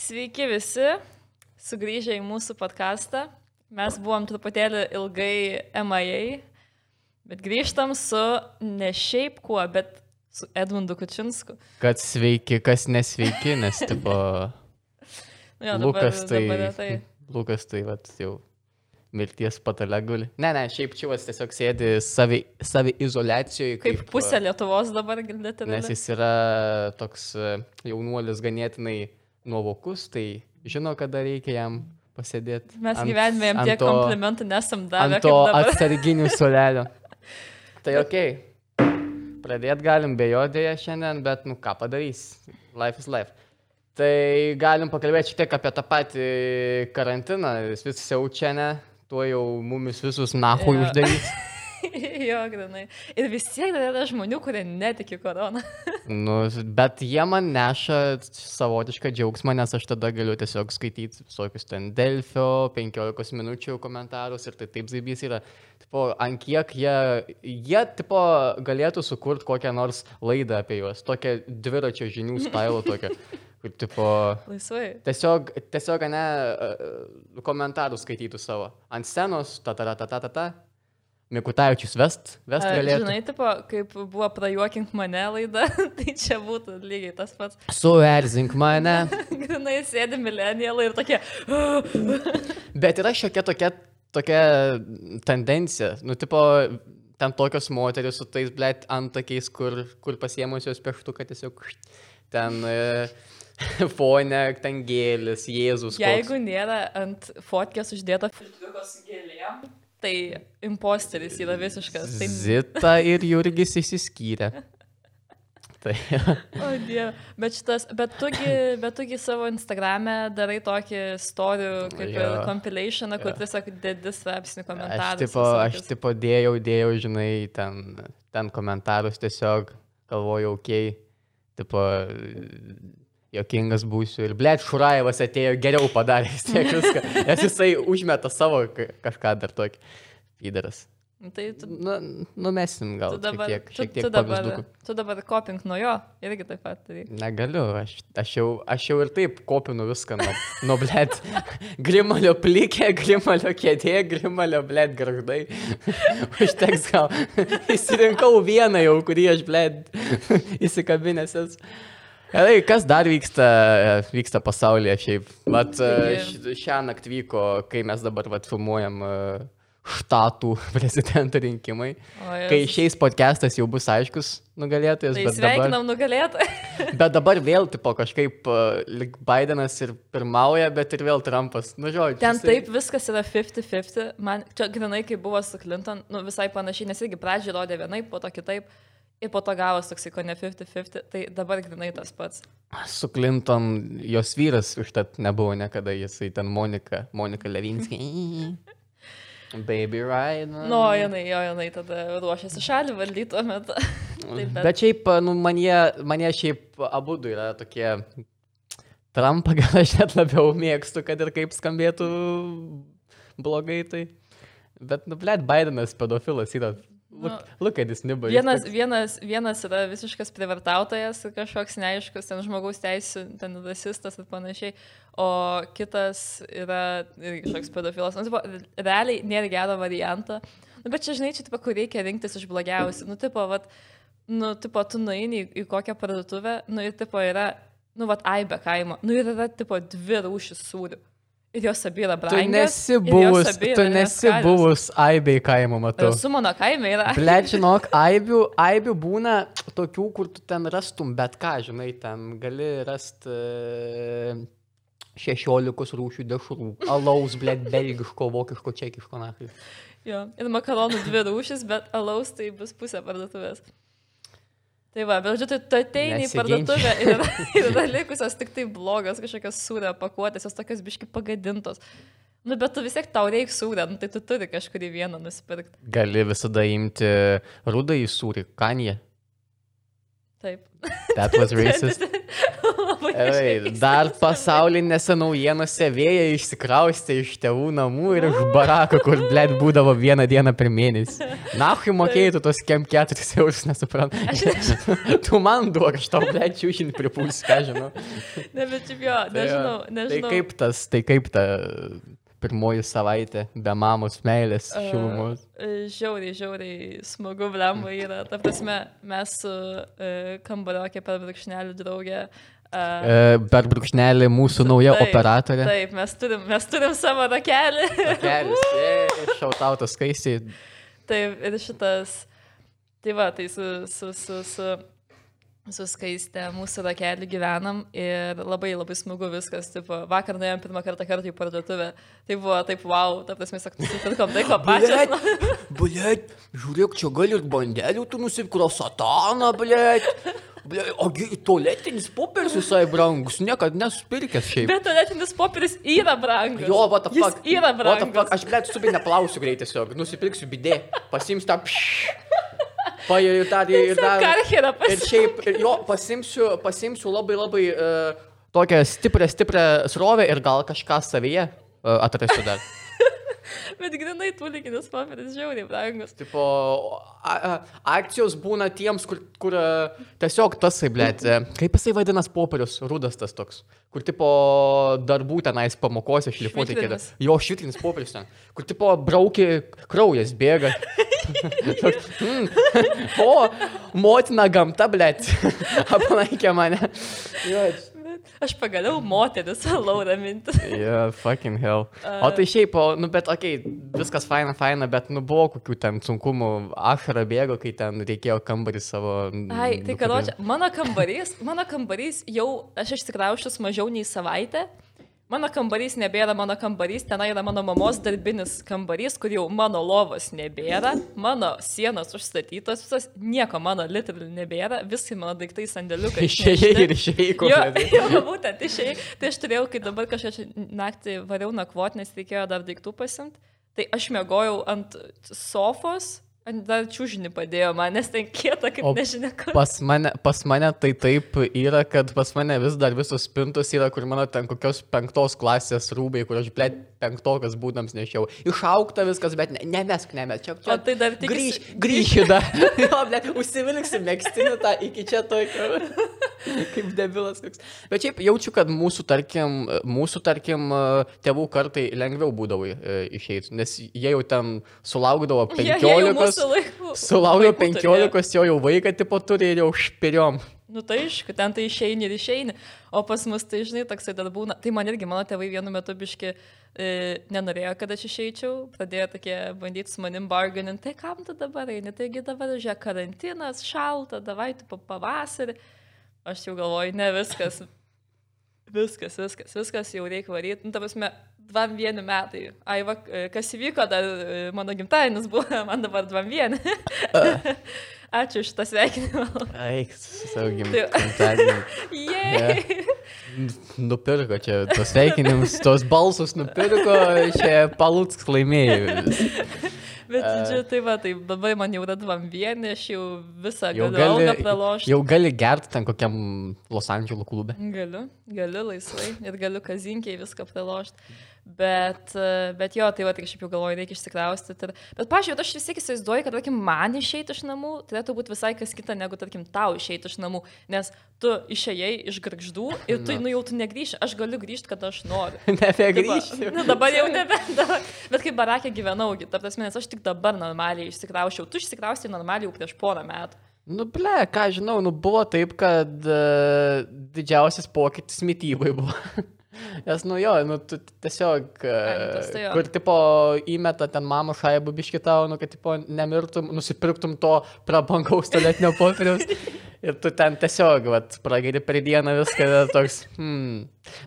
Sveiki visi, sugrįžę į mūsų podcastą. Mes buvom truputėlį ilgai MIA, bet grįžtam su ne šiaip kuo, bet su Edmundu Kučinsku. Kad sveiki, kas nesveiki, nes tipo... Nu, jo, dabar, Lukas tai... dabar tai. Lukas tai vat, jau mirties patale guli. Ne, ne, šiaip čiuvas tiesiog sėdi savi, savi izolacijoje. Kaip pusė Lietuvos dabar girdėti. Nes jis yra toks e, jaunuolis ganėtinai nuovokus, tai žino, kada reikia jam pasėdėti. Mes gyvenime jam tiek komplimentų nesam davę. Ant to atsarginių solelio. tai ok. Pradėt galim be jo dėja šiandien, bet nu ką padarys. Life is life. Tai galim pakalbėti šiek tiek apie tą patį karantiną. Jis vis siaučia, ne? Tuo jau mumis visus nahui Jo. uždarys. jo, grinai. Ir vis tiek dar yra žmonių, kurie netiki korona. Nu, bet jie man neša savotišką džiaugsmą, nes aš tada galiu tiesiog skaityti visokius ten Delfio, 15 minučių komentarus ir tai taip zaibys yra. Tipo, ant kiek jie, jie tipo, galėtų sukurti kokią nors laidą apie juos, tokią dviračio žinių stylą tokią. Kur, tipo, Laisvai. tiesiog, tiesiog, ne, komentarus skaitytų savo. Ant scenos, ta ta ta ta ta ta. Mikutavičius vest, vest galėtų. Žinai, tipo, kaip buvo prajuokink mane laida, tai čia būtų lygiai tas pats. Suerzink mane. Grinai sėdi milenialai ir tokie. Bet yra šiokia tokia, tokia tendencija, nu, tipo, ten tokios moteris su tais, blėt, antakiais, kur, kur pasiemusios pieštuką tiesiog ten e, fone, ten gėlis, Jėzus. koks. Jeigu nėra ant fotkės uždėta filtriukas gėlėm, tai imposteris yra visiškas. Tai... Zita ir Jurgis išsiskyrė. Tai O, dieve. Bet, šitas, bet, tugi, bet tugi savo Instagram'e darai tokį story, kaip Jo. compilationą, kur Jo. tiesiog dedi straipsnių aš komentarus. tipo, aš tipo dėjau, dėjau, žinai, ten, ten komentarus tiesiog galvojau, okei, okay, tipo, jokingas būsiu. Ir, blėt, Šuraevas atėjo geriau padarė vis tiek viską, nes jisai užmeta savo ka- kažką dar tokį. Įdaras. Tai tu, Nu, numesim gal tu dabar, šiek tiek, tu, šiek tiek tu, dabar, pavyzdukų. tu dabar kopink nuo jo irgi taip pat. Tai. Negaliu, aš, aš, jau, aš jau ir taip kopinu viską nuo, nuo blėt. Grimalio plikė, grimalio kėdė, grimalio blėt gardai. Užteks gal. Įsirinkau vieną jau, kurį aš blėt įsikabinęs. esu. Gerai, kas dar vyksta, vyksta pasaulyje šiaip? Vat Taigi- šią naktį vyko, kai mes dabar vat filmuojam e, štatų prezidento rinkimai. O, Kai Jėzus. išeis podcastas jau bus aiškus nugalėtojas, Tai bet dabar... sveikinam nugalėtą. Bet dabar vėl, tipo, kažkaip lik Bidenas ir pirmauja, bet ir vėl Trumpas. Nu, žodžiu. Ten jisai- taip viskas yra 50-50. Man čia grinai, kai buvo su Clinton, nu, visai panašiai, nes irgi pradžioje rodė vienaip, po to kitaip. Ir po to gavos toksai, ko ne 50-50, tai dabar grinai tas pats. Su Clinton jos vyras užtat nebuvo niekada, jisai ten Monika, Monika Levinskė. Baby Ryan. Nu, jinai, jo, jinai tada ruošiasi šalį valdyti tuo metu. Bet- Bet šiaip, nu, manie, manie šiaip abu du yra tokie. Trumpą gal aš net labiau mėgstu, kad ir kaip skambėtų blogai tai. Bet, nu, blėt, Bidenas pedofilas yra. Look, look at this nibba. jis Vienas, toks- vienas, vienas yra visiškas privartautojas, kažkoks neaiškus, ten žmogaus teisų, ten rasistas ir panašiai, o kitas yra kažkoks pedofilas. Nu, realiai nėra gero varianto. Nu, bet čia, žinai, čia, tipo, kur reikia rinktis iš blogiausių. Nu, tipo, vat, nu, tipo, tu nueini į, į kokią parduotuvę, nu, ir, tipo, yra, nu, vat, aibe kaimo, nu, ir yra, tipo, dvi rūšis sūrių. Jos abi yra Tu brangios. nesi ir jos buvus, tu nesi neskanios. buvus aibei kaimo, matau. Su mano kaime yra. Blet, žinok, aibių, aibių būna tokių, kur tu ten rastum, bet ką, žinai, ten gali rasti šešiolikos rūšių dešrų. Alaus, blet, belgiško, vokiško, čekiško, na. Jo, ir makaronų dvi rūšis, bet alaus tai bus pusė parduotuvės. Tai va, bet žodžiu, tu, ateini į parduotuvę ir, yra- ir yra likusios tik tai blogos kažkokios sūrio pakuotės, jos tokios biški pagadintos. Nu, bet tu vis tiek tau reikia sūrio, nu, tai tu turi kažkurį vieną nusipirkti. Gali visada imti rudą į sūrį, kanje. Taip. That was racist. Ei, dar pasaulinėse naujienose vėjai išsikraustė iš tėvų namų ir iš barako, kur, blėt, būdavo vieną dieną per mėnesį. Nahui mokėjai tos kem 4 eurus, nesuprantu. Tu man duok, aš tau, blėt, čiūžinį pripūsiu, ką žinau. ne, bet jo, Tai, nežinau, jo. nežinau. Tai kaip tas, tai kaip ta pirmoji savaitė be mamos meilės, šilumos. e, Žiauriai, žiauriai smagu, blemba yra. Ta prasme, mes su uh, kambariokė per brūkšnelį draugę. Uh, E, Per brūkšnelį mūsų nauja Taip, operatorė. Taip, mes turim, mes turim savo rakelį. Kelis, šautautas skaistiai. taip, ir šitas. Tai va, tai su, su, su, su, su skaistė mūsų rakelį gyvenam ir labai labai smagu viskas. Taip, vakar nuėjom pirmą kartą kartą į parduotuvę. Tai buvo taip, wow, ta prasme, sak, nusipirkom tai, ko pačios. Blėt, žiūrėk, čia gali ir bandelių, tu nusipirko sataną. Blėt, ogi tualetinis popierius visai brangus, niekada nesupirkęs šiaip. Bet tualetinis popieris yra brangus. Jo, what the Jis fuck. yra What the brangus. fuck, aš blėt subi neplausiu greit tiesiog, nusipirksiu bidė, pasims tą pš. Paėjau tą ir dar. Karcherą Ir pasiimsiu. šiaip, ir jo, pasimsiu, pasimsiu labai labai uh, tokią stiprią, stiprią srovę ir gal kažką savyje uh, atrasiu dar. Bet grinai tualetinis popieris žiauriai brangus. Tipo, a, a, akcijos būna tiems, kur, kur a, tiesiog tasai, blėt, e, kaip jisai vadinas popierius, rudas tas toks, kur tipo darbų tenais pamokose šlifuoti kėdė. Jo švitlinis popierius ten, kur tipo brauki kraujas bėga. Mm. O, motina gamta, blėt, aplankė mane. Jo, Aš pagaliau moteris, Laura mintis. Yeah, fucking hell. O tai šiaip, o, nu bet, okei, okay, viskas faina, faina, bet, nu buvo kokių ten sunkumų, ašara bėgo, kai ten reikėjo kambarį savo. Ai, tai nukabint. karočią, mano kambarys, mano kambarys jau, aš išsikraušęs mažiau nei savaitę. Mano kambarys nebėra mano kambarys, ten yra mano mamos darbinis kambarys, kur jau mano lovos nebėra, mano sienos užstatytos, visas, nieko mano literal nebėra, visi mano daiktai sandėliukai. Išėjai ir išėjai, Jo, kompletai. jo, būtent išėjai. Tai aš turėjau, kai dabar kažkaip naktį variau nakvot, nes reikėjo dar daiktų pasimti. Tai aš mėgojau ant sofos, dar čiūžinį padėjo man, nes ten kieta, kaip O nežinia, kur. Pas mane, pas mane tai taip yra, kad pas mane vis dar visos spintos yra, kur mano ten kokios penktos klasės rūbai, kur aš, blėt, penktokas būdams nešiau. Išaukta viskas, bet ne, nemesk, nemesk. Čia, čia O tai dar tik Grįž, grįšiu dar. jo, blėt, užsivilksi mėgstinių tą iki čia tokio. Kaip debilas koks. Bet šiaip jaučiu, kad mūsų, tarkim, mūsų, tarkim, tėvų kartai lengviau būdavo e, išeiti, nes jie jau ten sulaukdavo Jie- jie jau 15. mūsų laikų- Sulaukdavo vaikų turėjo. 15, jo jau vaiką tipo turi ir jau špiriom. Nu tai aišku, ten tai išeini ir išeini, o pas mus tai žinai, toksai dar būna. Tai man irgi mano tėvai vienu metu biški e, nenorėjo, kad aš išeičiau, pradėjo tokie bandyti su manim bargainin, tai kam tu dabar eini, taigi dabar žiūrėk, karantinas, šalta, davai tu pa- pavasarį. Aš jau galvoju, ne viskas. Viskas, viskas, viskas jau reikia varyti. Nu, ta prasme, dvam vieni metai. Ai, va, e, kas įvyko, dar e, mano gimtadienis buvo, man dabar dvam vieni. Ačiū šitą sveikinimą. Eik, su savo Tai- gimtadieniu. Jei. Nupirko čia tos sveikinimus, tos balsus nupirko, čia palūks laimėjo. Bet, žodžiu, tai va, tai dabar man jau radvam vieni, aš jau visą Jau gali, pralošti. jau gali gerti ten kokiam Los Andželo klube. Galiu, galiu laisvai ir galiu kazinkiai viską pralošti. Bet, bet jo, tai va, tik šiaip jau galvoju, reikia išsikraustyti. Ir... Bet, pažiūrėjau, aš vis tiek įsivaizduoju, kad, tarkim, man išeiti iš namų turėtų būti visai kas kita, negu, tarkim, tau išeiti iš namų. Nes tu išėjai iš garždų ir tu, Na. nu, jau tu negrįši. Aš galiu grįžti, kada aš noriu. Tipo, Nebegrįžti. Nu, dabar jau nebe. Dabar. Bet kaip barakė gyvenau, gi, ta prasme, nes aš tik dabar normaliai išsikraušiau. Tu išsikraustai normaliai jau prieš porą metų. Nu, ble, ką žinau, nu buvo taip, kad uh, didžiausias pokytis mytybai buvo. Nes, nu jo, nu, tu tiesiog, nu, tas tai jo. kur, tipo, įmeta ten mama šaibų biškitau, nu, kad, tipo, nemirtum, nusipirktum to prabangaus tualetinio popieriaus. Ir tu ten tiesiog, vat, prageri per dieną viską, toks, hmm.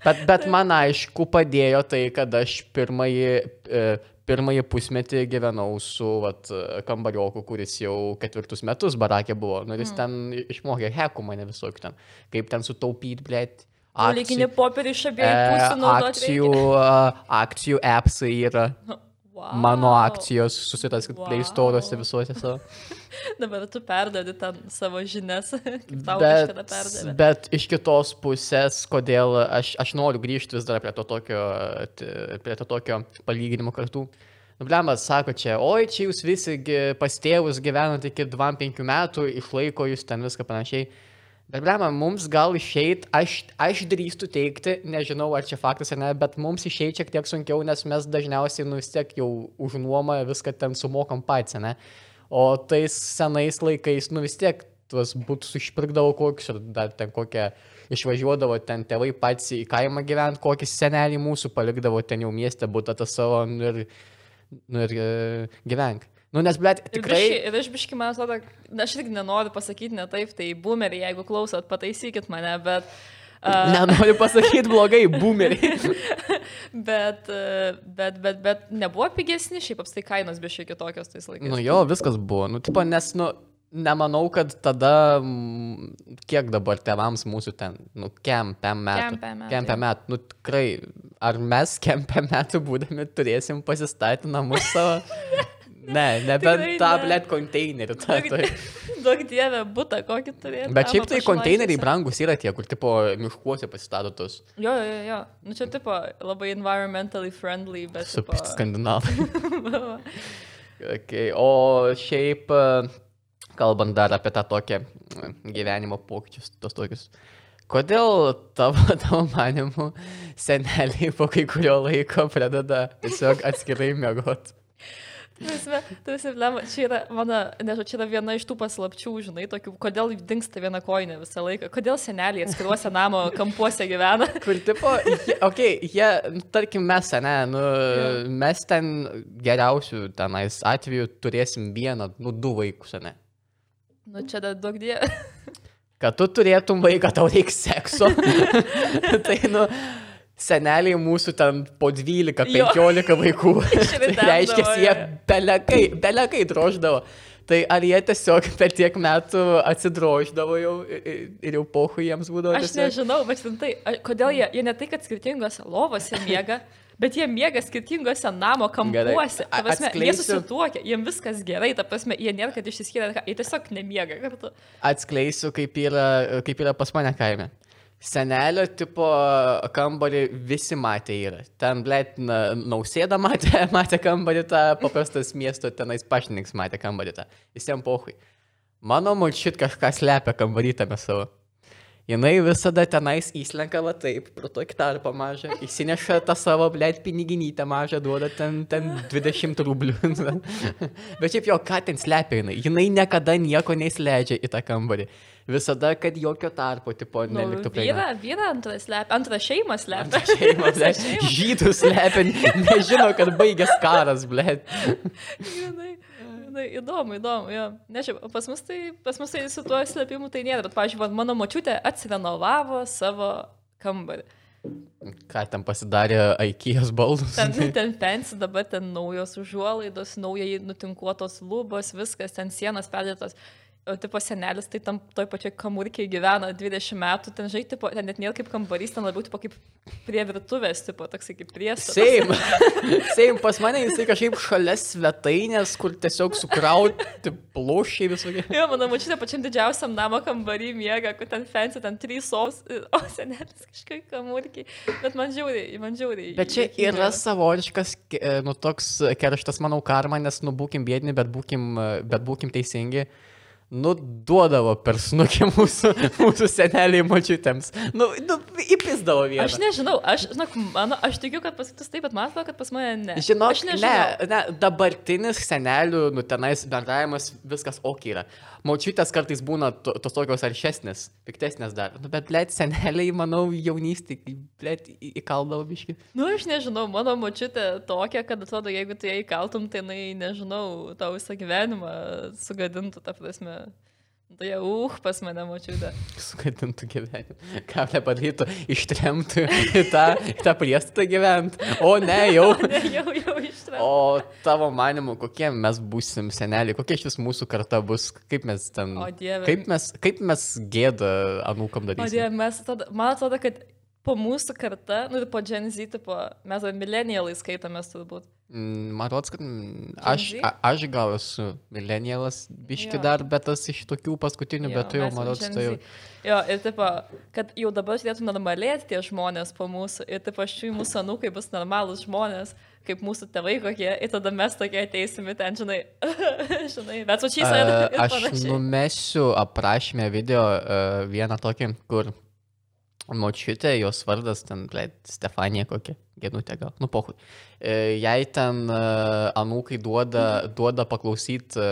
Bet, bet man aišku padėjo tai, kad aš pirmąjį, e, pirmąjį pusmetį gyvenau su vat, kambarioku, kuris jau ketvirtus metus barakė buvo. Nu, jis ten išmokė hekų mane visokių ten, kaip ten sutaupyti, blėt. Lyginį popierį iš abiejų e, pusių naudoti. akcijų, a, akcijų appsai yra. Wow. Mano akcijos, susiraskit Wow. Play Store'ose visuose savo. Dabar tu perdodi ten savo žinias, kaip tau Bet, perdavė. bet iš kitos pusės, kodėl aš, aš noriu grįžti vis dar prie to tokio, prie to tokio palyginimo kartų. Nublemas sako čia, oi, čia jūs visi pas tėvus gyvenate iki 2-5 metų, išlaiko jūs ten viską panašiai. Bet, blema, mums gal išeit, aš, aš drįstu teikti, nežinau ar čia faktas ar ne, bet mums išeit šiek tiek sunkiau, nes mes dažniausiai nu vis tiek jau už nuomą viską ten sumokam patys, ne? O tais senais laikais, nu vis tiek tuos būtus išpirkdavo kokius ir dar ten kokią išvažiuodavo ten tėvai patys į kaimą gyventi, kokį senelį mūsų palikdavo ten jau mieste būtą tą savo nu, ir, nu, ir e, gyvenk. Nu, nes, blėt, Ir tikrai... biški, ir aš biški, man atrodo, aš irgi nenoriu pasakyti ne taip, tai boomeriai, jeigu klausot, pataisykit mane, bet... Uh, Nenoriu pasakyti blogai, boomeriai. bet, bet, bet, bet nebuvo pigesni, šiaip apstai kainos biški kitokios tais laikais. Nu jo, viskas buvo. Nu, tipo, nes, nu, nemanau, kad tada, kiek dabar tėvams mūsų ten, nu. Kem, pem metų, Kem, pem metų. Nu, tikrai, ar mes kem, pem metų būdami turėsim pasistatyti namus savo? Ne, nebent tą, ne. blėt, konteinerį. Duok, turi. duok dievę, būtą kokį turėtų. Bet šiaip tai konteineriai brangus yra tie, kur, tipo, miškuose pasistatytus. Jo, jo, jo, jo. Nu čia tipo labai environmentally friendly, bet... Su tipo- skandinavai. Okay. O šiaip, e, kalbant dar apie tą tokią e, gyvenimo pokyčius, tos tokius. Kodėl tavo, tavo manimu seneliai po kai kurio laiko pradeda tiesiog atskirai mėgoti? Čia yra, mano, nežinau, čia yra viena iš tų paslapčių, žinai, tokių, kodėl dinksta viena koinė visą laiką, kodėl seneliai atskiruose namo kampuose gyvena. Kur tipo, jie, okay, jie, tarkim, mes, ne, nu, Jo. mes ten geriausių tenais atveju turėsim vieną, nu, du vaikus, ne. Nu čia dar daug dievė. kad tu turėtum vaiką, tau reikia sekso. tai, nu, seneliai mūsų ten po 12-15 Jo. vaikų. tai reiškia, jie belekai, belekai droždavo. Tai ar jie tiesiog per tiek metų atsidroždavo jau ir, jau pohu jiems būdavo? Aš tiesiog- nežinau, bet štai, kodėl jie, jie ne tai, kad skirtingose lovose miega, bet jie miega skirtingose namo kampuose. Prasme, jie susituokia, jiems viskas gerai, ta prasme, jie nėra, kad išsiskiria, jie tiesiog nemiega kartu. Atskleisiu, kaip yra, kaip yra pas mane kaime. Senelio tipo kambarį visi matė yra. Ten, na, nausėda matė, matė kambarį tą, paprastas miesto tenais pašniks matė kambarį tą. Visiems pohui. Mano mulčit kažką slepia kambarį tame savo. Jinai visada tenais įslenka va taip, pro tokį tarpą mažą, įsineša tą savo, blėt, piniginytę mažą, duoda ten, ten 20 rublių. Bet šiaip jo, ką ten slepia jinai? Jinai niekada nieko neįsileidžia į tą kambarį. Visada, kad jokio tarpo, tipo, Nu, neliktų prie vyra, vyra antrą slepia, antrą šeimą slepia. Blėt, šeimą. žydus slepia, nežino, kad baigęs karas, blėt. Žinai, žinai, įdomu, įdomu, jo. Nežinau, pas mus tai, pas mus tai su tuo slėpimu tai nėra, bet, pavyzdžiui, mano močiutė atsirenovavo savo kambarį. Ką ten pasidarė Aikijos baldus? Ten, ten pensi, dabar ten naujos užuolaidos, naujai nutinkuotos lubos, viskas, ten sienas perdėtos. O tipo senelis, tai tam toj pačioj kamurkiai gyvena 20 metų, ten žai, tipo, ten net nėra kaip kambarys, ten labiau tipo kaip prie virtuvės, tipo, toksai kaip priestatas. Seim. Seim, pas mane jisai kažkaip šalia svetainės, kur tiesiog sukrauti plošiai visokie. Jo, mano mačiutė pačiam didžiausiam namo kambarį miega, kur ten fancy, ten trys sos, o senelis kažkaip kamurkiai. Bet man žiauriai, man žiauriai. Bet čia juokinga. yra savotiškas, nu toks kerštas, manau, karma, nes, nu, būkim bėdini, bet būkim, bet būkim teisingi. Nu, duodavo per snukį mūsų, mūsų seneliai močiutėms. Nu, nu įpisdavo vieną. Aš nežinau, aš, žinok, mano, aš tikiu, kad pas kitus taip, bet man atrodo, kad pas mane ne. Žinok, aš ne, nežinau. ne, dabartinis senelių, nu, tenais bendravimas viskas ok yra. Močiutės kartais būna to, tos tokios aršesnės, piktesnės dar. Nu, bet, blėt, seneliai, manau, jaunystėje, blėt, įkaldavo biški. Nu, aš nežinau, mano močiutė tokia, kad atrodo, jeigu tu ją įkaltum, tai jinai, nežinau, tau visą gyvenimą sugadintų, ta prasme. Tai jau, uh, pas mane močiutė. Sugadintų gyvenimą. Ką nepadarytų, ištremtų į tą, į tą priestatą gyventi. O ne, jau. Ne, jau, jau ištraukiau. O tavo manimu, kokie mes būsim seneliai, kokia iš vis mūsų karta bus, kaip mes ten. O Dieve. Kaip mes, kaip mes gėdą anūkam O darysime? Dieve, mes tada, man atrodo, kad po mūsų karta, nu ir po Gen Z, tipo, mes milenialai skaitomės turbūt. Mm, rodos, kad mm, aš, a, aš gal esu milenialas, biški Jo. dar, bet tas iš tokių paskutinių, bet tu jau, Gen tai jau. Jo, ir taip, kad jau dabar turėtų normalėti tie žmonės po mūsų, ir taip aš jų mūsų anūkai bus normalūs žmonės, kaip mūsų tėvai kokie, ir tada mes tokie ateisime ten, žinai, žinai, bet su šiais Aš panašiai. numesiu aprašymę video a, vieną tokį, kur močiutė, jos vardas ten, ble, Stefanija kokia, genutė gal, nu pohui. E, Jai ten a, anūkai duoda, duoda paklausyti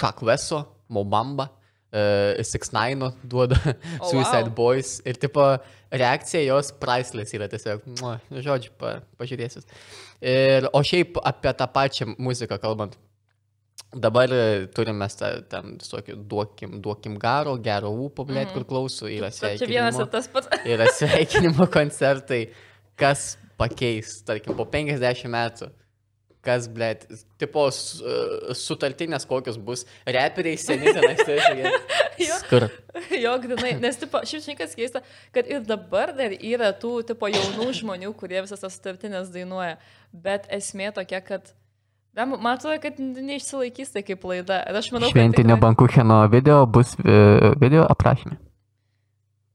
Šakveso, Mobamba. Uh, Six Nine duoda O, Suicide wow. Boys ir tipo reakcija jos priceless yra tiesiog, mua, žodžiu, pa, pažiūrėsis. Ir, o šiaip apie tą pačią muziką kalbant, Dabar e, turime ten visokių duokim, duokim garo, gero ūpo, blėt, kur klauso, yra Bet čia vienas sveikinimo, ir tas pats. yra sveikinimo koncertai, kas pakeis, tarkim, po 50 metų. Kas, blėt, tipo e, sutartinės kokios bus, reperiai seni tenais turėtų. Jo. Skur. Jo, grinai, nes, tipo, šiaip žinai, kas keista, kad ir dabar dar yra tų, tipo, jaunų žmonių, kurie visas tas sutartinės dainuoja, bet esmė tokia, kad, man atrodo, kad neišsilaikys tai kaip laida. Ir aš manau, Šventinio kad... bankucheno video bus e, video aprašymė.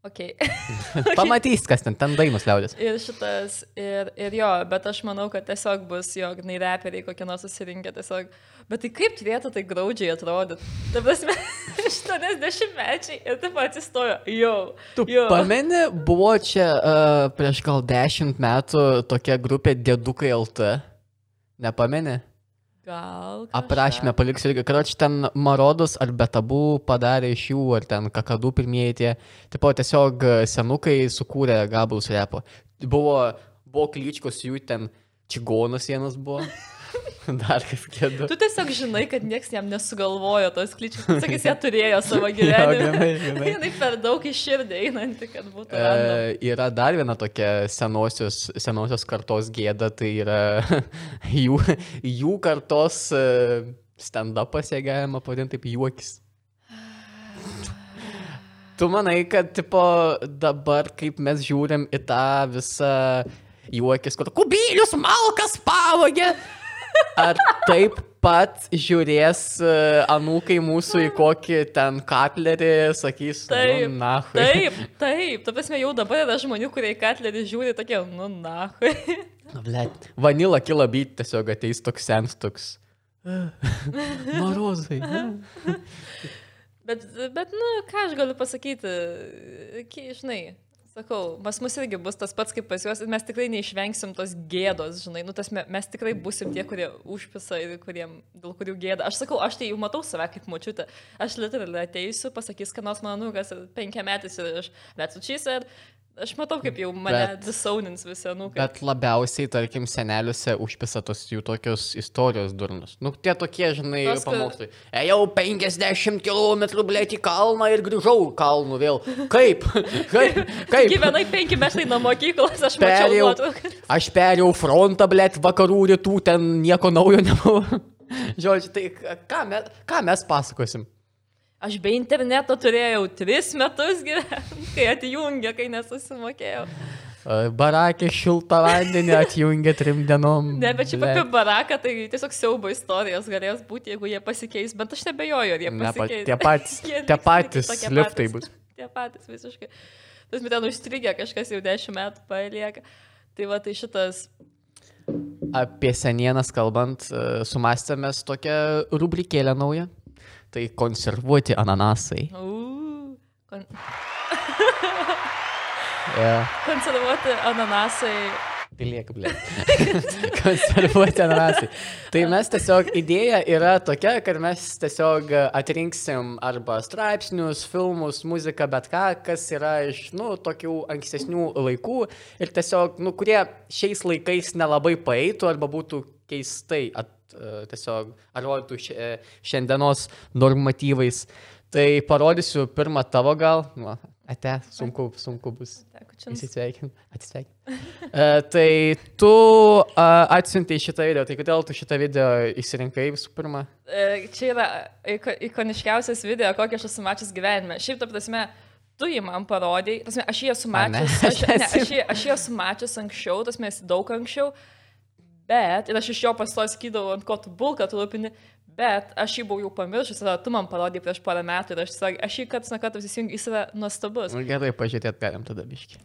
Okay. Pamatys, kas ten, ten dainos liaudės. ir šitas, ir, ir jo, bet aš manau, kad tiesiog bus, jo, nei reperiai kokie nors susirinkę, tiesiog. Bet tai kaip turėtų tai graudžiai atrodyti? Ta prasme, 80 mečiai ir taip atsistojo, jau. Tu jo. pameni, buvo čia uh, prieš gal 10 metų tokia grupė Dėdukai LT. Nepameni? Gal. kažką. Aprašymę paliksiu irgi. Karoči, ten Marodus ar Betabų padarė iš jų, ar ten Kakadų pirmieji tie. Tipo, tiesiog e, senukai sukūrė gabalus repo. Buvo, buvo klyčkos jų ten čigonus vienas buvo. Dar kaip kėdu. Tu tiesiog žinai, kad niekas jam nesugalvojo tos kličius. Sakys, jie turėjo savo gyvenimą. Jinai per daug iš širdį einanti, kad būtų. E, yra dar viena tokia senosios, senosios kartos gėda, tai yra jų, jų kartos e, stand-upas, jei galima pavadinti taip, juokis. Tu manai, kad tipo, dabar, kaip mes žiūrim į tą visą juokis, kur kubilius malkas pavogė, ar taip pat žiūrės e, anūkai mūsų į kokį ten katlerį, sakys, Taip, nu, na, Taip, taip. Ta prasme, jau dabar yra žmonių, kurie į katlerį žiūri tokie, nu, na. Blet. Vanila kila byt tiesiog ateis toks sens toks. Marozai. Bet, bet, nu, ką aš galiu pasakyti, žinai. Sakau, pas mus irgi bus tas pats kaip pas juos mes tikrai neišvengsim tos gėdos, žinai, nu tas me, mes tikrai busim tie, kurie užpisa ir kuriem, dėl kurių gėda. Aš sakau, aš tai jau matau save kaip močiutė. Aš literaliai ateisiu, pasakys, kad nors mano nukas penkiametis ir aš, bet su čys ir aš matau, kaip jau mane Bet- disaunins visi nukai. Bet labiausiai, tarkim, seneliuose užpisa tos jų tokios istorijos durnus. Nu, tie tokie, žinai, Tos, kad- pamokslai. Ejau 50 km blėt į kalną ir grįžau kalnų vėl. Kaip? Kaip? Kaip? Gyvenai penki metrai nuo mokyklos, aš mačiau Perėjau, nuotrauką. aš perėjau frontą, blėt, vakarų rytų, ten nieko naujo nebuvo. Žodžiu, tai ką mes, ką mes pasakosim? Aš be interneto turėjau tris metus gyventi, kai atjungė, kai nesusimokėjau. Barakė šiltą vandenį atjungė trim dienom. Ne, bet čia apie baraką, tai tiesiog siaubo istorijos galės būti, jeigu jie pasikeis, bet aš nebejoju, ar jie Ne, pa- pasikeis. tie patys, tie patys liftai bus. Tie patys visiškai. Tas met ten užstrigė, kažkas jau dešimt metų palieka. Tai va, tai šitas. Apie senienas kalbant, e, sumastėmės tokią rubrikėlę naują. Tai konservuoti ananasai. Uh, kon Yeah. konservuoti ananasai. Piliek, blė. konservuoti ananasai. Tai mes tiesiog idėja yra tokia, kad mes tiesiog atrinksim arba straipsnius, filmus, muziką, bet ką, kas yra iš, nu, tokių ankstesnių laikų ir tiesiog, nu, kurie šiais laikais nelabai paeitų arba būtų keistai at, e, tiesiog atrodytų šia- šiandienos normatyvais. Tai parodysiu pirmą tavo gal. Nu, ate, sunku, sunku bus. Teko čia Įsisveikin, atsisveikin. Uh, tai tu uh, atsiuntai šitą video, tai kodėl tu šitą video išsirinkai visų pirma? E, Čia yra iko- ikoniškiausias video, kokį aš esu mačius gyvenime. Šiaip, ta prasme, tu jį man parodėjai, aš jį esu A, ne? mačius, aš, ne, aš, jį, aš jį esu mačius anksčiau, tas mes daug anksčiau, Bet, ir aš iš jo pasto sakydavau, ant ko tu bulką tu lupini, bet aš jį buvau jau pamiršęs, tada tu man parodai prieš porą metų ir aš, sak, aš jį karts nuo karto įsijungiu, jis yra nuostabus. Nu, gerai, pažiūrėt galim tada biški.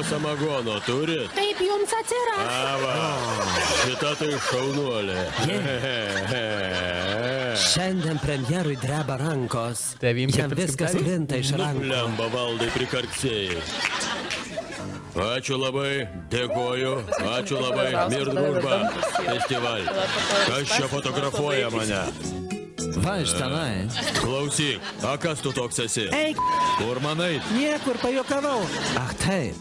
Samagono turit? Taip jums atsiras. Ava, šita tai šaunuolė. Šiandien premjerui dreba rankos. Ir viskas sukari? rinta iš rankų. Lemba valdai prikarksėjai. Ačiū labai, dėkoju, ačiū labai, mir družba, festival. Kas čia fotografuoja mane? Va iš tenai. Klausyk, a kas tu toks esi? Eik, Kur manai? niekur pajokavau. Ach taip,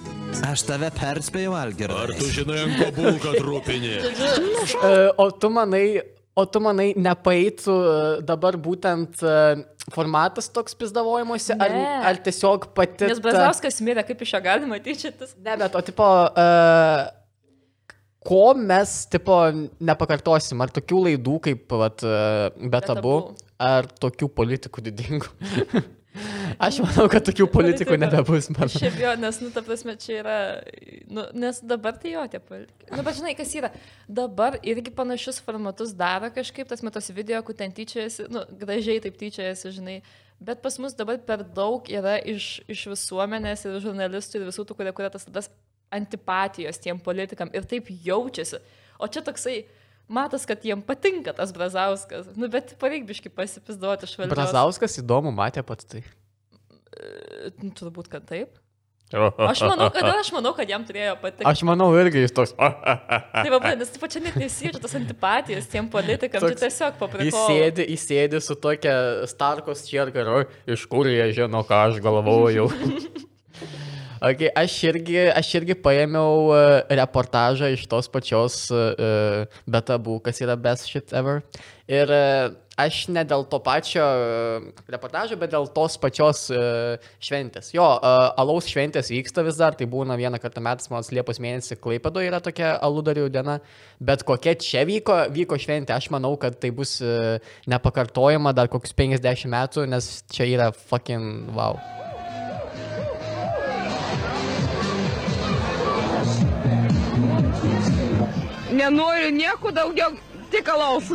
aš tave perspėjau, Ar tu žinai, ant ko bulką trupinį? E, O tu manai, o tu manai, nepaeitų e, dabar būtent e, formatas toks pizdavojimuose, ar, ar tiesiog pati... Nes Brazauskas mirė, kaip iš jo galima tyčiotis. Ne, bet o tipo, uh, ko mes, tipo, nepakartosim? Ar tokių laidų kaip, vat, betabu, Betabu. ar tokių politikų didingų? Aš manau, kad tokių politikų nebebus, man. Šiaip jo, nes, nu, ta prasme, čia yra, nu, nes dabar tai jo, tie politikai. Nu, bet žinai, kas yra, dabar irgi panašius formatus daro kažkaip, tas metos video, kur ten tyčiajasi, nu, gražiai taip tyčiajasi, žinai, bet pas mus dabar per daug yra iš, iš visuomenės ir žurnalistų ir visų tų, kurie kuria tas, tas antipatijos tiem politikam ir taip jaučiasi. O čia toksai, matas, kad jiem patinka tas Brazauskas, nu, bet pareikbiškai pasipizduoti iš valdžios. Brazauskas įdomu, matė pats tai. Nu, Turbūt, kad taip. Aš manau, kad, aš manau, kad jam turėjo patikti. Aš manau, irgi jis toks. Tai va, nes taip čia net nesijaučia tos antipatijos tiem politikam, čia Toks- tiesiog paprastai. Įsėdi, įsėdi su tokia Starkos čiergaru, iš kur jie žino, ką aš galvojau. Okay, aš, irgi, aš irgi paėmiau uh, reportažą iš tos pačios uh, betabų, kas yra best shit ever. Ir uh, aš ne dėl to pačio reportažo, bet dėl tos pačios šventės. Jo, alaus šventės vyksta vis dar, tai būna vieną kartą metais, man Liepos mėnesį Klaipado yra tokia aludarių diena, bet kokia čia vyko, vyko šventė, aš manau, kad tai bus nepakartojama dar kokius 50 metų, nes čia yra fucking wow. Nenoriu nieko daugiau, tik alaus.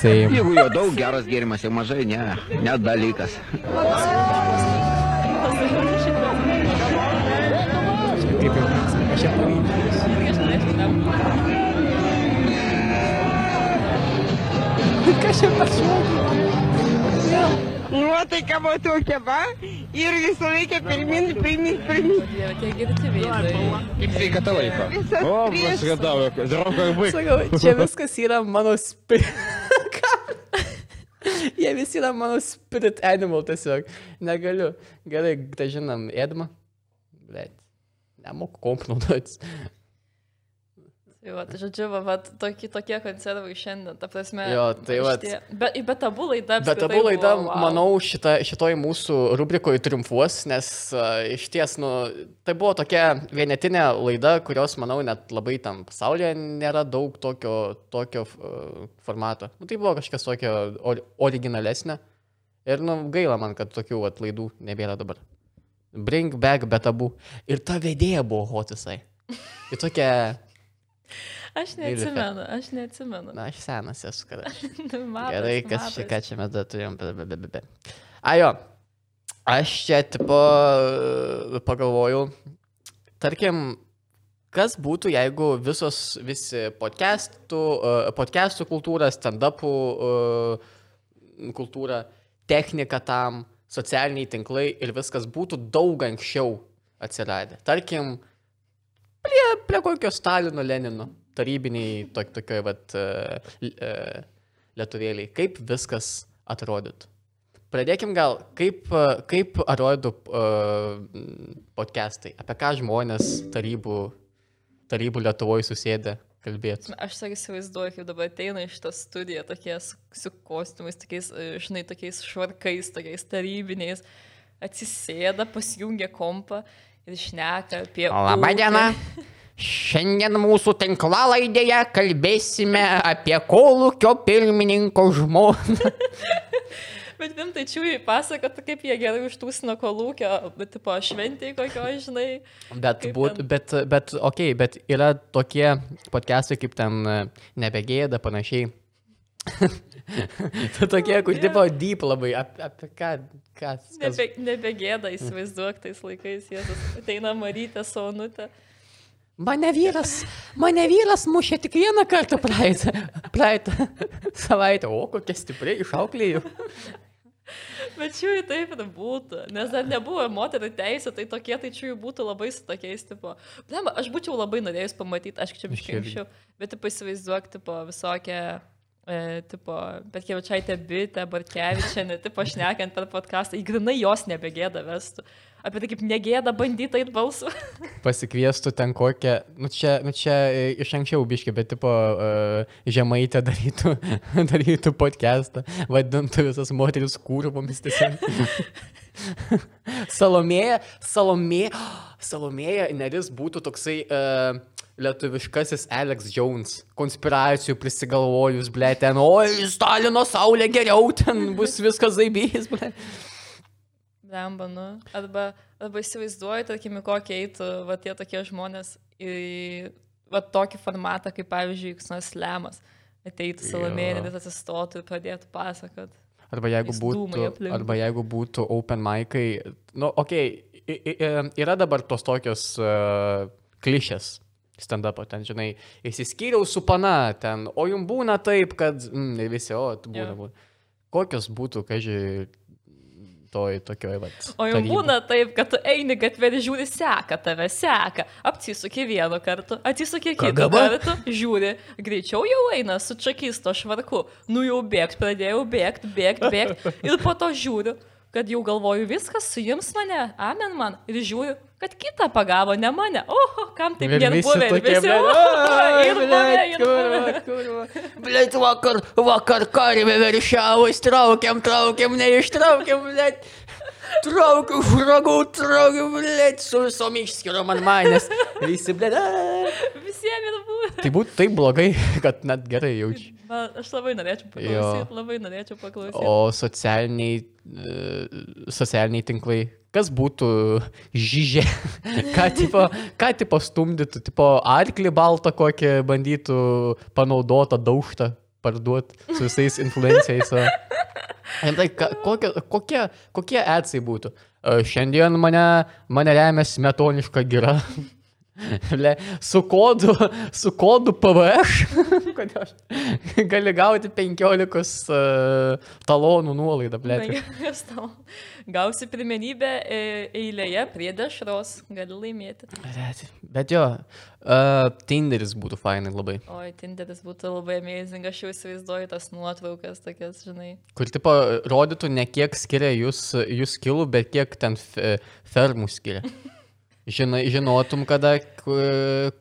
Same. Jeigu jo daug geras gėrimas, jau mažai, ne, net dalykas. Kaip jau aš čia pavydžiu. Kas čia pasiūlė? Nuotaika buvo tokia, va, ir visą laiką pirmin, pirmin, pirmin. Kaip sveikata laiko? O, pasigadavo, draugai baig. Čia viskas yra mano spirit. Jie visi yra mano spirit animal tiesiog. Negaliu. Gerai, gražinam Edmą. Bet. Nemoku komp naudotis. Va, tai žodžiu, va, va tokie, tokie konservai šiandien, ta prasme. Jo, tai šitie- Bet, bet abu laida. Bet apskritai abu laida, buvo, wow. manau, šita, šitoj mūsų rubrikoje triumfuos, nes uh, iš ties, nu, tai buvo tokia vienetinė laida, kurios, manau, net labai tam pasaulyje nėra daug tokio, tokio uh, formato. Nu, tai buvo kažkas tokio or, originalesnė. Ir, nu, gaila man, kad tokių vat, laidų nebėra dabar. Bring back bet abu. Ir ta vedėja buvo hotisai. Ir tokia, Aš neatsimenu, aš neatsimenu. na, aš senas esu, kad aš. Matas, Gerai, kas čia, matas. ką čia mes dar turėjom. Be, be, be, be. Ajo, aš čia tipo pagalvojau, tarkim, kas būtų, jeigu visos, visi podcastų, uh, podcastų kultūra, stand-upų uh, kultūra, technika tam, socialiniai tinklai ir viskas būtų daug anksčiau atsiradę. Tarkim, prie, prie kokio Stalino, Lenino, tarybiniai tok, tokioj, vat, uh, uh, lietuvėliai, kaip viskas atrodytų. Pradėkim gal, kaip, e, kaip atrodo uh, podcastai, apie ką žmonės tarybų, tarybų Lietuvoje susėdė kalbėti. Aš tik įsivaizduoju, kaip dabar ateina iš tą studiją tokie su, su kostiumais, tokiais, e, žinai, tokiais švarkais, tokiais tarybiniais, atsisėda, pasijungia kompą ir šneka apie... Labą dieną. Šiandien mūsų tinklalaidėje kalbėsime apie kolūkio pirmininko žmoną. Bet vim čiūjai pasakot, kaip jie gerai užtūsino kolūkio, bet tipo šventėj kokio, žinai. Bet, būt, ten? bet, bet, okei, okay, bet yra tokie podcastai kaip ten e, nebegėda panašiai. tu tokie, kur tipo deep labai, apie, apie ką, kas. kas Nebe, nebegėda, įsivaizduok tais laikais, Jėzus. Ateina Marytė, Sonutė. Mane vyras, mane vyras mušė tik vieną kartą praeitą, praeitą savaitę, o kokia stipriai išauklėjau. Bet čiūjai taip ir būtų, nes dar nebuvo moterų teisė, tai tokie tai čiūjai būtų labai su tokiais, tipo. Blema, aš būčiau labai norėjus pamatyti, aš čia irgi. anksčiau, bet tipo įsivaizduok, tipo visokią, e, tipo, bet kievičiaitė bitė, Barkevičianė, tipo šnekant per podcastą, įgrinai jos nebegėda vestų. Apie tai kaip negėda bandyta ir balsu. Pasikviestų ten kokią, nu čia, nu čia e, iš anksčiau biški, bet tipo uh, žemaitę darytų, darytų podcastą, vadintų visas moteris kūrvomis tiesiog. Salomėja, Salomėja, Salomėja Neris būtų toksai uh, lietuviškasis Alex Jones, konspiracijų prisigalvojus, ble, ten, oi, Stalino saulė geriau, ten bus viskas zaibys, ble. Lemba, nu. Arba, arba įsivaizduoju, tarkim, kokį eitų va, tie tokie žmonės į va, tokį formatą, kaip pavyzdžiui, Ksnas Lemas. Ateitų salomėlė, Jo. vis atsistotų ir pradėtų pasakot. Arba jeigu būtų, arba jeigu būtų open mic'ai, nu, okei, okay, yra dabar tos tokios uh, klišės stand-up, ten, žinai, įsiskyriau su pana, ten, o jums būna taip, kad, mm, visi, o, būna, Jo. būna. Kokios būtų, kažkai, toj tokioj, va. O jau būna taip, kad tu eini gatvė ir žiūri, seka tave, seka. Apsisukė vienu kartu, atsisukė kitą KGB? kartą, žiūri, greičiau jau eina su čakisto švarku. Nu jau bėgt, pradėjau bėgt, bėgt, bėgt. Ir po to žiūriu, kad jau galvoju, viskas suims mane, amen man. Ir žiūriu, kad kitą pagavo, ne mane. Oho, kam taip visi buvę. Ir visi, ir buvę, ir kurva, buvę." kurva. Blet, vakar, vakar karvė veršiavus, traukiam, traukiam, neištraukiam, blet. Traukiu, žragau, traukiu, blet, su visom išskirom ant manęs. Visi, blet. Visiems ir buvę. Tai būtų taip blogai, kad net gerai jaučiu. Man, aš labai norėčiau paklausyti, labai norėčiau paklausyti. O socialiniai, e, socialiniai tinklai, kas būtų žyžė, ką tipo, ką tipo stumdytų, tipo arklį baltą kokį bandytų panaudotą daužtą parduoti su visais. Ir Tai, kokie, kokie, kokie atsai būtų? E, Šiandien mane, mane remia smetoniška gira. Ble, su kodu, su kodu PVŠ. Gali gauti 15 uh, talonų nuolaidą, ble. Penkias tau. Gausi pirmenybę e, eilėje prie dešros, gali laimėti. Bet jo, uh, Tinderis būtų fainai labai. Oi, Tinderis būtų labai amazing, aš jau įsivaizduoju tas nuotraukas, tokias, žinai. Kur tipo rodytų ne kiek skiria jūs, jūs kilų, bet kiek ten fe- fermų skiria. Žinai, žinotum, kada, ku-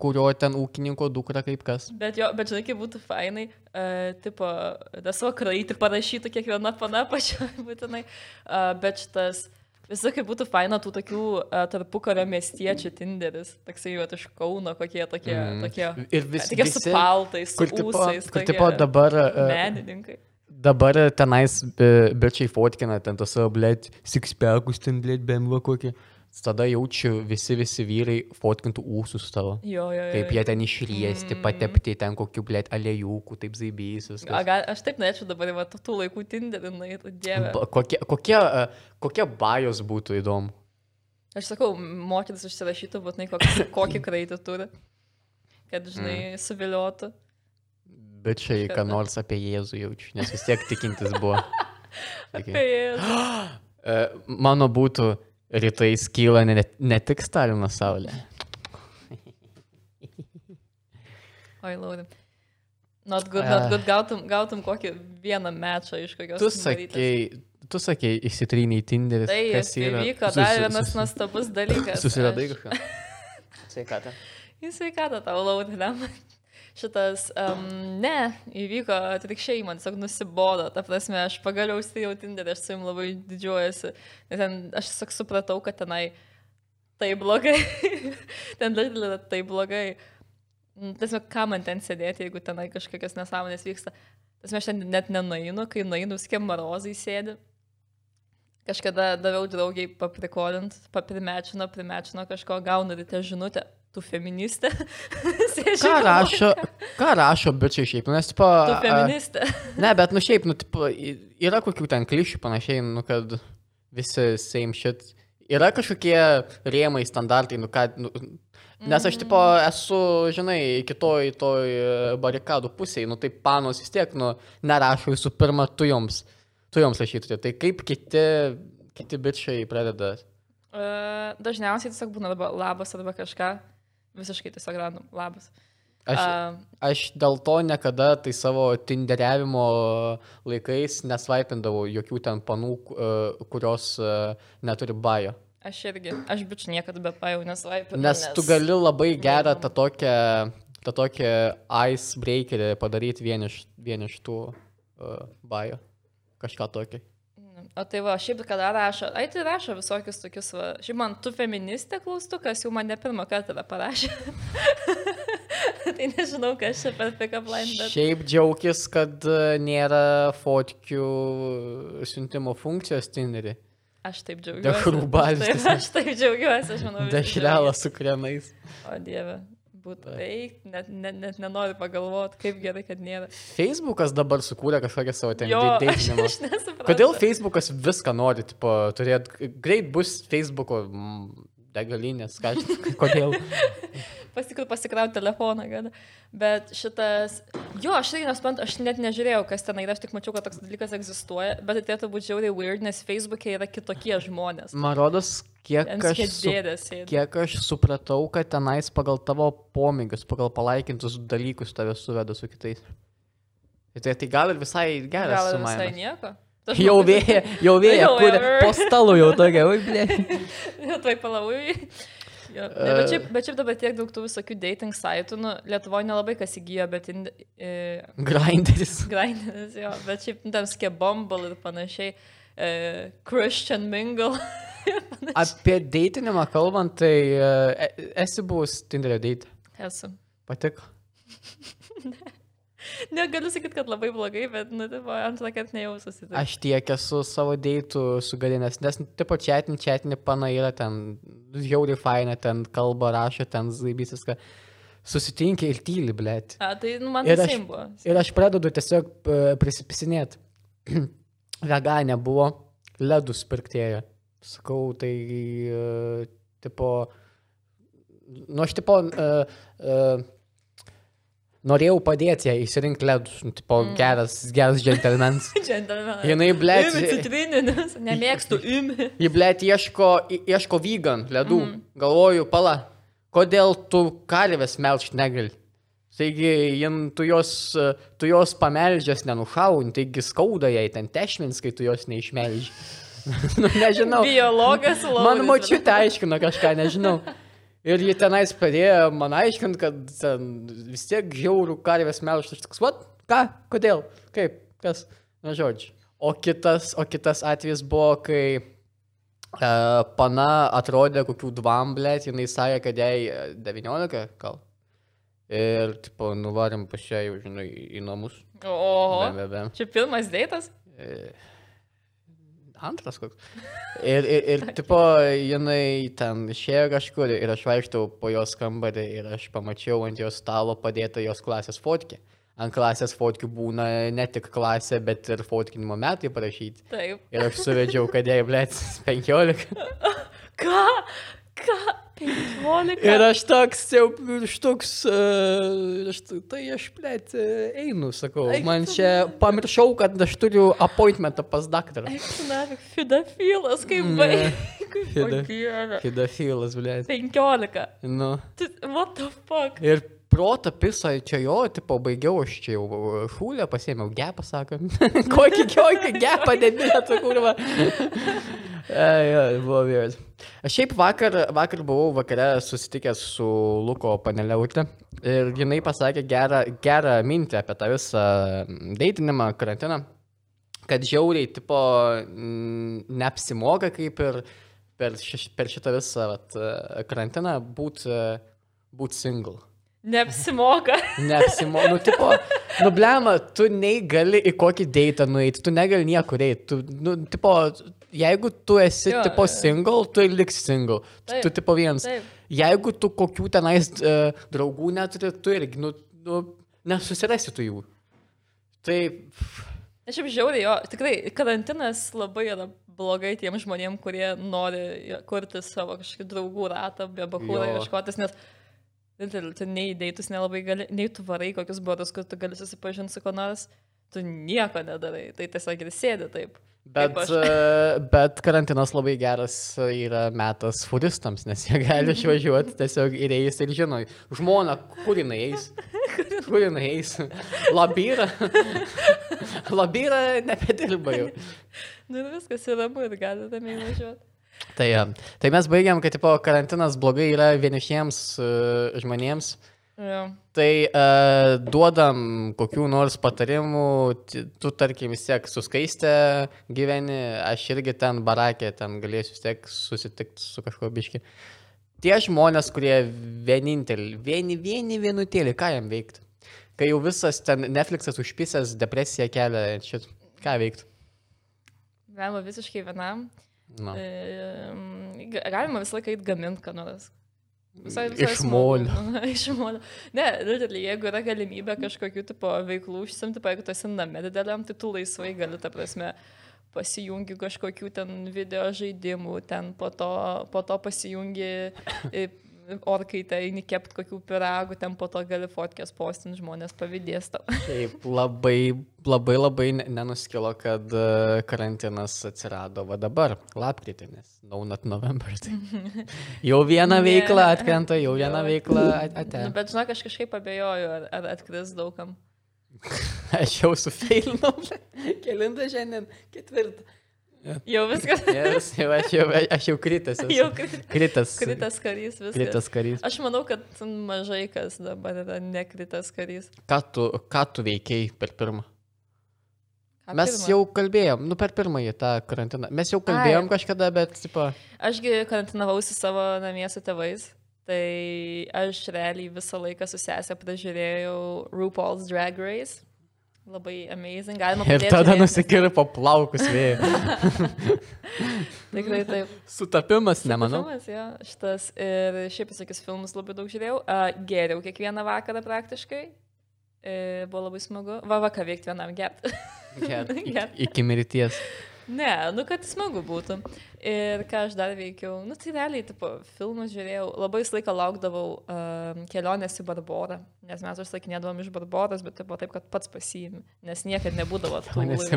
kurio ten ūkininko dukra kaip kas. Bet jo, bet žinai, kaip būtų fainai, uh, tipo, tas vakraitį parašytų kiekviena pana pačioje būtinai, uh, bet šitas... Visą kaip būtų faina tų tokių uh, tarpukario miestiečių Tinderis, toksai jau iš Kauno, kokie tokie, mm. tokie, Ir vis- tokie su visi, paltais, su Kur tipo, ūsais, kur tokie tipo dabar... Menininkai. Dabar tenais e, bičiai fotkina ten tas savo, blėt, sixpackus ten, blėt, bemva kokį. Tada jaučiu visi, visi vyrai fotkintų ūsus tavo. Jo, jo, jo. Kaip jie ten išriesti, mm. patepti ten kokiu, blėt, aliejūkų, taip zaibys. A, viskas. gal, aš taip norėčiau dabar, va, tų laikų Tinderį, na, dieve. Kokie, kokie, kokie bajos būtų įdomu? Aš sakau, moteris užsirašytų, būtinai kokį, kokį kraitį turi, kad, žinai, mm. suviliotų. Bet čia ką nors apie Jėzų jaučiu, nes vis tiek tikintis buvo. Apie. Jėzų. E, Mano būtų rytais kyla ne, ne tik Stalino saulė. Oi, Laurim. Not good, not good, gautum, gautum kokį vieną mečą iš kokios. Tu sakei, tu sakei, įsitrynė į Tinderį. Tai kas yra? įvyko dar vienas nuostabus dalykas. Susiradai kažką? Sveikatą. Į sveikatą tau, Laurim. Šitas, um, ne, įvyko atvirkščiai, man tiesiog nusibodo. Ta prasme, aš pagaliau įsijau Tinderį, aš su jum labai didžiuojasi. Nes ten aš tiesiog supratau, kad tenai tai blogai. ten dar tai blogai. Mm, Tiesiog, ką man ten sėdėti, jeigu tenai kažkokios nesąmonės vyksta. Tiesiog aš ten net nenueinu, kai nueinu, skiem marozai sėdi. Kažkada daviau draugiai paprikolint, paprimečino, primečino kažko, gaunu ryte žinutę, tu feministė. Ką rašo, ką rašo bičiai šiaip, nu, nes, tipo, Tu feministė. ne, bet, nu, šiaip, nu, tipo, yra kokių ten klišių panašiai, nu, kad visi same shit. Yra kažkokie rėmai, standartai, nu, ką, nu, nes aš, tipo, esu, žinai, kitoj toj e, barikadų pusėje, nu, tai panos vis tiek, nu, nerašo visų pirma tu joms, tu joms rašyti. Tai kaip kiti, kiti bičiai pradeda E, Dažniausiai tiesiog būna arba labas arba kažką. Visiškai tiesiog random. Labas. Aš, A, aš dėl to niekada tai savo tinderiavimo laikais nesvaipindavau jokių ten panų, kurios neturi bajo. Aš irgi. Aš bičiu niekada be pajau nesvaipinu. Nes tu gali labai gerą tą tokią, tą tokią icebreakerį padaryti vien iš, vien iš tų uh, bajo. Kažką tokio. O tai va, šiaip kada rašo, ai tai rašo visokius tokius, va, šiaip man tu feministė klaustukas jau man ne pirmą kartą yra parašė. tai nežinau, kas čia per pick up line, bet... Šiaip džiaugis, kad e, nėra fotkių siuntimo funkcijos Tinderį. Aš taip džiaugiuosi. Aš taip, tiesiog. aš taip džiaugiuosi, aš manau. visi Dešrelas su krenais. O dieve, būtų eik, net, net, net nenoriu pagalvoti, kaip gerai, kad nėra. Facebookas dabar sukūrė kažkokią savo ten deitinimą. Kodėl Facebookas viską nori, tipo, turėti, greit bus Facebooko mm, degalinės, ką kodėl. Pasikau pasikrauti telefoną, kad. Bet šitas. Jo, aš irgi nesuprantu, aš net nežiūrėjau, kas ten yra, aš tik mačiau, kad toks dalykas egzistuoja, bet tai turėtų būti žiauriai weird, nes Facebook'e yra kitokie žmonės. Man rodos, kiek aš, su, kiek aš supratau, kad tenais pagal tavo pomėgius, pagal palaikintus dalykus tave suveda su kitais. Tai, tai gal ir visai geras Gal ir visai nieko. Tas Jau vėja, jau vėja, Jau, jau. po stalu jau tokia, oi, blė. Jo, tai palavui. Jo, ne, bet, šiaip, bet šiaip dabar tiek daug tų visokių dating saitų, nu, Lietuvoje nelabai kas įgyjo, bet ind, e, Grinderis. grindinis, jo, bet šiaip nu, ten skebomble ir panašiai, e, Christian Mingle. Apie deitinimą kalbant, tai e, esi buvus Tinderio date. Esu. Patiko. Negaliu sakyti, kad labai blogai, bet, nu, tipo, antrą kartą nejaususi. taip. Aš tiek esu savo deitų sugadinęs, nes, tipo, čiatin, čiatin, pana yra ten, žiauriai faina, ten kalba, rašo, ten zaibys viską. Susitinkia ir tyli, blėt. A, tai, nu, man Ir aš- buvo. Ir aš pradedu tiesiog e, prisipisinėti. Veganė buvo, ledus pirktėja. Sakau, tai, e, tipo, nu, aš, tipo, uh, uh, norėjau padėti ją įsirinkti ledus, nu, tipo, mm. geras, geras džentelmenas. Džentelmenas. Jinai, blėt, Imi citrininus, nemėgstu, imi. Ji, blėt, ieško, ieško vegan ledų. Mm. Galvoju, pala, kodėl tu karvės melčt negali? Taigi, jin, tu, jos, tu jos pameldžias nenušauni, taigi skauda jai ten tešmins, kai tu jos neišmeldži. nu, nežinau. Biologas, Lauris. Man mačiutė aiškino kažką, nežinau. Ir jie tenais pradėjo man aiškinti, kad ten vis tiek žiaurų karvės toks, what? Ką? Kodėl? Kaip? Kas? Na, žodžiu. O kitas, o kitas atvejis buvo, kai uh, pana atrodė kokių dvamblėt, jinai sakė, kad jai e, 19 gal. Ir, tipo, nuvarim pas ją žinai, į namus. Oho. Be, be, be. Čia pirmas dėtas? Antras koks. Ir, ir, ir tipo, jinai ten išėjo kažkur ir aš vaikštau po jos kambarį ir aš pamačiau ant jos stalo padėtą jos klasės fotkį. Ant klasės fotkių būna ne tik klasė, bet ir fotkinimo metai parašyti. Taip. Ir aš suvedžiau, kad jai, blėt, 15. Ką? Ką? 15. Ir aš toks, jau, aš, t- tai aš, blėt, einu, sakau. Man čia pamiršau, kad aš turiu appointmentą pas daktarą. Eik tu navik, fidafilas, kaip Ne. baig. Fida- Kaip Hidofilas, blėt. 15. Nu. What the fuck? Ir protą pisą čia jo, tipo, baigiau aš čia jau šūlę, pasėmiau gepą, sakant. kokį, kokį gepą debėtų, kurva. Ja, buvo vyras. Aš šiaip vakar, vakar buvau vakare susitikęs su Luko paneliautė ir jinai pasakė gerą, gerą mintį apie tą visą deitinimą, karantiną, kad žiauriai, tipo, mm, neapsimoka kaip ir per, ši, per šitą visą vat, karantiną būti būt single. Neapsimoka. Neapsimoka, nu, tipo, Nublema, tu nei gali į kokį deitą nueiti, tu negali niekur eiti. Tu, nu, tipo, jeigu tu esi, Jo, tipo, jo. single, tu ir liksi single. Tu, Taip, tu tipo, vienas. taip. Jeigu tu kokių tenais uh, draugų neturi, tu irgi, nu, nu, nesusirasi tu jų. Tai, Aš jau žiauriai, jo, tikrai, karantinas labai yra blogai tiem žmonėm, kurie nori kurti savo kažkokį draugų ratą, be bakūrą ieškotis, nes tu nei deitus nelabai gali, nei tu varai kokius barus, kur tu gali susipažinti su kuo nors, tu nieko nedarai, tai tiesiog ir sėdi taip. bet, uh, bet karantinas labai geras yra metas furistams, nes jie gali išvažiuoti tiesiog ir eis ir žino, žmona, kur jinai eis. Kur jinai eis? Labyra. Labyra nebedirba jau. Nu ir viskas yra ir gali ramiai važiuoti. Tai, jo. tai mes baigiam, kad tipo, karantinas blogai yra vienišiems uh, žmonėms. Jo. Tai uh, duodam kokių nors patarimų, tu tarkim vis tiek suskaistę gyveni, aš irgi ten barakė, ten galėsiu vis tiek susitikti su kažkuo biški. Tie žmonės, kurie vienintelį, vieni, vieni vienutėlį, ką jam veikti? Kai jau visas ten Netflixas užpisęs depresiją kelia, šit, ką veikti? Galima visiškai vienam. Nu. E, ga- galima visą laiką eiti gaminti, ką nors. Visai, Iš molio. Iš molio. Ne, literally, jeigu yra galimybė kažkokių tipo veiklų užsimti, jeigu tu esi name dideliam, tai tu laisvai gali, ta prasme, pasijungi kažkokių ten video žaidimų, ten po to, po to pasijungi e, orkaitę, eini kept kokių piragų, ten po to gali fotkės postinti, žmonės pavydės tau. Taip, labai, labai, labai ne- nenuskilo, kad e, karantinas atsirado va dabar, lapkritį, nes now not November. Tai. Jau viena veikla atkrenta, jau viena veikla atėjo. Nu, bet žinok, aš kažkaip abejoju, ar, ar atkris daugam. Aš jau sufeilinau. Kelintą šiandien, ketvirtą. Jau viskas. Yes, jau, aš, jau, aš jau kritas. esu. Jau krit- kritas. kritas karys, viskas. Kritas karys. Aš manau, kad mažai kas dabar yra nekritas karys. Ką tu, ką tu veikiai per pirmą? Ką Mes pirma? jau kalbėjom, nu per pirmąjį tą karantiną. Mes jau kalbėjom kažkada, bet, tipo, Ašgi karantinavausi savo namie su tėvais. Tai aš realiai visą laiką su sesė pražiūrėjau RuPaul's Drag Race. Labai amazing. Galima ir pradėt tada nusikirpo plaukus vėjai. Tikrai taip. Sutapimas, nemanau. Filmas, jo, šitas. Ir šiaip visokius filmus labai daug žiūrėjau. Uh, geriau kiekvieną vakarą praktiškai. E, buvo labai smagu. Va, va, ką veikti vienam gerti. Ger- Ger. iki- mirties. Ne, nu kad smagu būtų. Ir ką aš dar veikiau, nu tai realiai, tipo, filmus žiūrėjau, labai visą laiką laukdavau um, kelionės į Barborą, nes mes užsakinėdavom iš Barboros, bet tai buvo taip, kad pats pasiimi, nes niekada nebūdavo tų labai-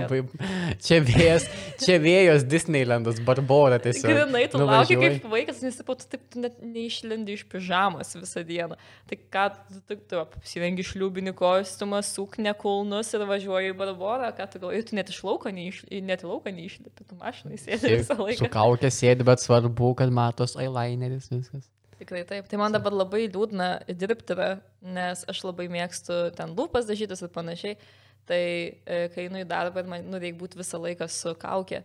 Čia vėjas, čia vėjas Disneylandas, Barbora tiesiog. Grinai, tu lauki kaip vaikas, nes tipo, tu taip tu net neišlendi iš pižamos visą dieną. Tai ką, tu tik tu apsirengi šliubinį kostiumą, suknę kulnus ir važiuoji į Barborą, ką tu galvoji, tu net iš lauko, neiš, net į lauką neišlipi, tu mašinai sėdi visą laiką. Kaukė sėdi, bet svarbu, kad matos eyelineris viskas. Tikrai taip. Tai man dabar labai liūdna dirbti, nes aš labai mėgstu ten lūpas dažytis ir panašiai. Tai e, kai einu į darbą ir man nu, reikia būti visą laiką su kaukė,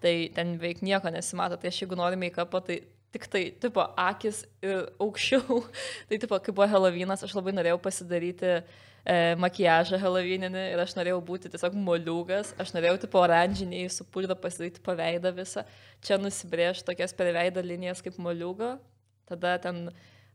tai ten veik nieko nesimato. Tai aš jeigu noriu make-upą, tai tik tai, tipo, akis ir aukščiau. tai, tipo, kai buvo Helovynas, aš labai norėjau pasidaryti e, makiažą Helovyninį ir aš norėjau būti tiesiog moliugas. Aš norėjau, tipo, oranžiniai su pulda pasidaryti paveidą visą. Čia nusibrėžti tokias per veidą linijas kaip moliugo tada ten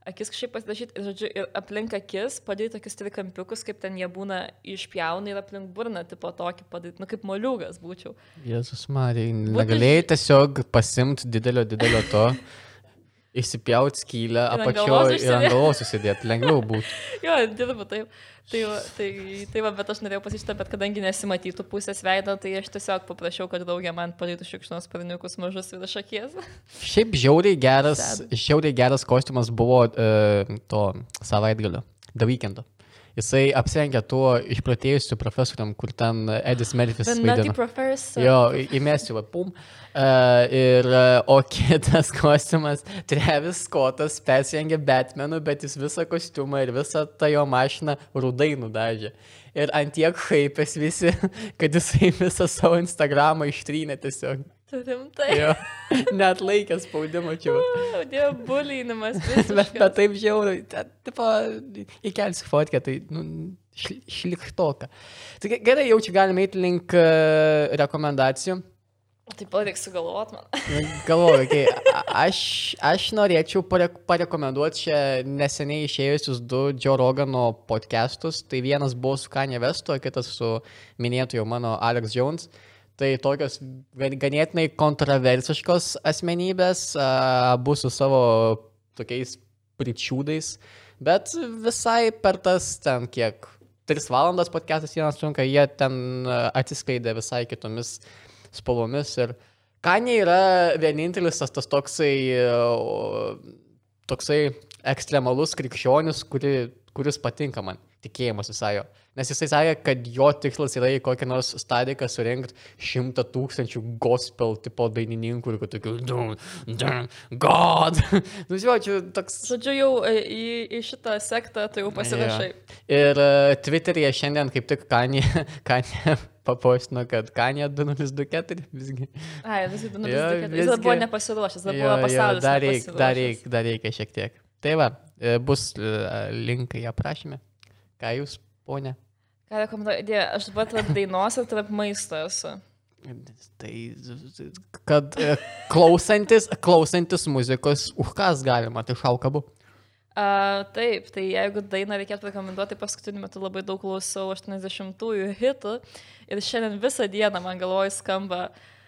akis kažkaip pasidažyti ir, žodžiu, ir aplink akis padaryti tokius trikampiukus, kaip ten jie būna išpjauna ir aplink burną, tipo tokį padaryti, nu kaip moliugas būčiau. Jėzus Marija, negalėjai tiesiog pasimti didelio, didelio to, įsipjauti skylę Ir apačioje ir ant galvos susidėti, lengviau būtų. Jo, dirbu taip. Tai va, tai, tai va, bet aš norėjau pasišitą, bet kadangi nesimatytų pusės veido, tai aš tiesiog paprašiau, kad draugė man padarytų šikšnos sparniukus mažus virš akies. Šiaip žiauriai geras, žiauriai geras kostiumas buvo uh, to savaitgalio, The Weekendo. Jisai apsirengė tuo išpratėjusiu profesoriam, kur ten Edis Merfis. Jo, įmesiu, va, pum. Uh, ir, uh, o kitas kostiumas, Trevis Scottas persirengė Batmanu, bet jis visą kostiumą ir visą tą jo mašiną rudai nudažė. Ir ant tiek haipės visi, kad jisai visą savo Instagramą ištrynė tiesiog. Rimtai. Jo, net laikė spaudimo čia. Dievo bulinimas. Bet, bet taip žiauriai, tipo, įkelsi fotkę, tai, nu, šli- šliktoka. Tai ge- gerai, jau čia galime eiti link e, rekomendacijų. Taip pat reikia sugalvot man. Galvoju, okay, aš, aš norėčiau pare, parekomenduoti čia neseniai išėjusius du Joe Rogano podcastus. Tai vienas buvo su Kanye Vesto, kitas su minėtu jau mano Alex Jones. Tai tokios gan- ganėtinai kontroversiškos asmenybės, abu su savo tokiais pričiūdais, bet visai per tas ten kiek. 3 valandas podcastas vienas trunka, jie ten atsiskleidė visai kitomis spalvomis ir Kanye yra vienintelis tas, tas toksai, toksai ekstremalus krikščionis, kuri, kuris patinka man, tikėjimas visai jo. Nes jisai sakė, kad jo tikslas yra į kokią nors stadiką surinkti šimtą tūkstančių gospel tipo dainininkų ir tokių, dun, dun, God. nu, žinau, toks Žodžiu, jau e, į, į šitą sektą tai jau pasirašai. Ir uh, Twitter'yje šiandien kaip tik Kanye, Kanye papostino, kad Kanye 2024 visgi. Ai, visgi du Jo, nulis. Jis visgi. dar buvo nepasiruošęs, dar buvo pasaulis. nepasiruošęs. dar reikia, dar reikia šiek tiek. Tai va, e, bus linkai aprašymė. Ką jūs, ponė? Ką rekomenduoju? Aš dabar tarp dainos ir tarp maisto esu. Tai, kad e, klausantis, klausantis muzikos, uhkas galima, tai šaukabu. Uh, taip, tai jeigu dainą reikėtų rekomenduoti, tai paskutiniu metu labai daug klausau 80-ųjų hitų ir šiandien visą dieną man galvoj skamba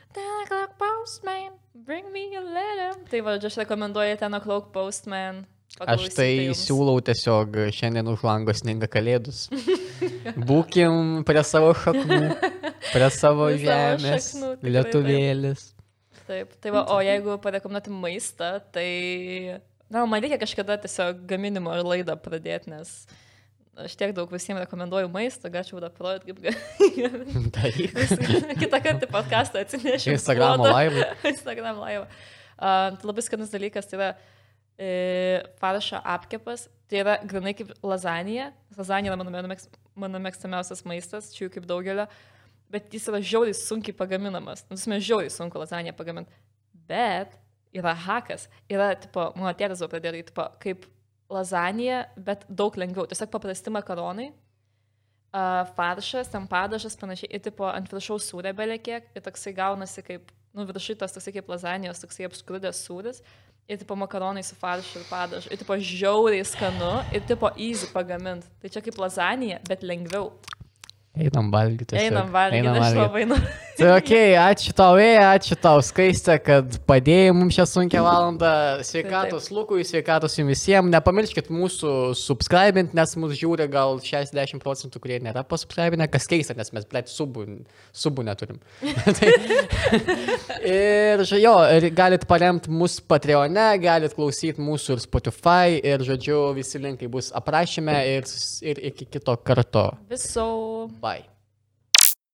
Ten o'clock postman, bring me a letter. Tai va, aš rekomenduoju Ten o'clock postman. Aš tai jums. siūlau tiesiog šiandien už lango sninga kalėdus. Būkim prie savo šaknų, prie savo žemės, šaknų, tikrai lietuvėlis. Taip, tai va, o jeigu parekomenduoti maistą, tai, na, man reikia kažkada tiesiog gaminimo laidą pradėti, nes aš tiek daug visiems rekomenduoju maistą, galėčiau dar parodyti, kaip gaminti. Daryk. Kitą kartą podcastą atsinešiu. Instagramo puodą. laivą. Instagram laivą. Uh, labai skanus dalykas tai yra faršo apkepas. Tai yra grinai kaip lazanija. Lazanija yra mano, mano, mėgst- mano mėgstamiausias maistas, čia jau kaip daugelio. Bet jis yra žiauriai sunkiai pagaminamas. Nu, mes žiauriai sunku lazaniją pagaminti. Bet yra hakas. Yra, tipo, mano tėvas buvo pradėjo tipo, kaip lazanija, bet daug lengviau. Tiesiog paprasti makaronai, uh, faršas, ten padažas, panašiai, ir tipo ant viršaus sūrė belė kiek, ir toksai gaunasi kaip, nu, viršai tas toksai kaip lazanijos, toksai apskrudęs sūris, ir tipo makaronai su faršu ir padažu, ir tipo žiauriai skanu, ir tipo easy pagamint. Tai čia kaip lazanija, bet lengviau. Einam valgyti. Einam valgyti, Einam aš valgyt. labai noriu. Tai ok, ačiū tau, Vėja, ačiū tau, skaistė, kad padėjai mums šią sunkę valandą. Sveikatos Lukui, sveikatos jums visiems. Nepamirškit mūsų subscribint, nes mūsų žiūri gal 60 procentų, kurie nėra pasubscribinę, kas keista, nes mes, blėt, subų, subų neturim. tai, ir, jo, ir galit paremti mūsų Patreone, galit klausyti mūsų ir Spotify, ir, žodžiu, visi linkai bus aprašyme ir, ir iki kito karto. Viso. Bye.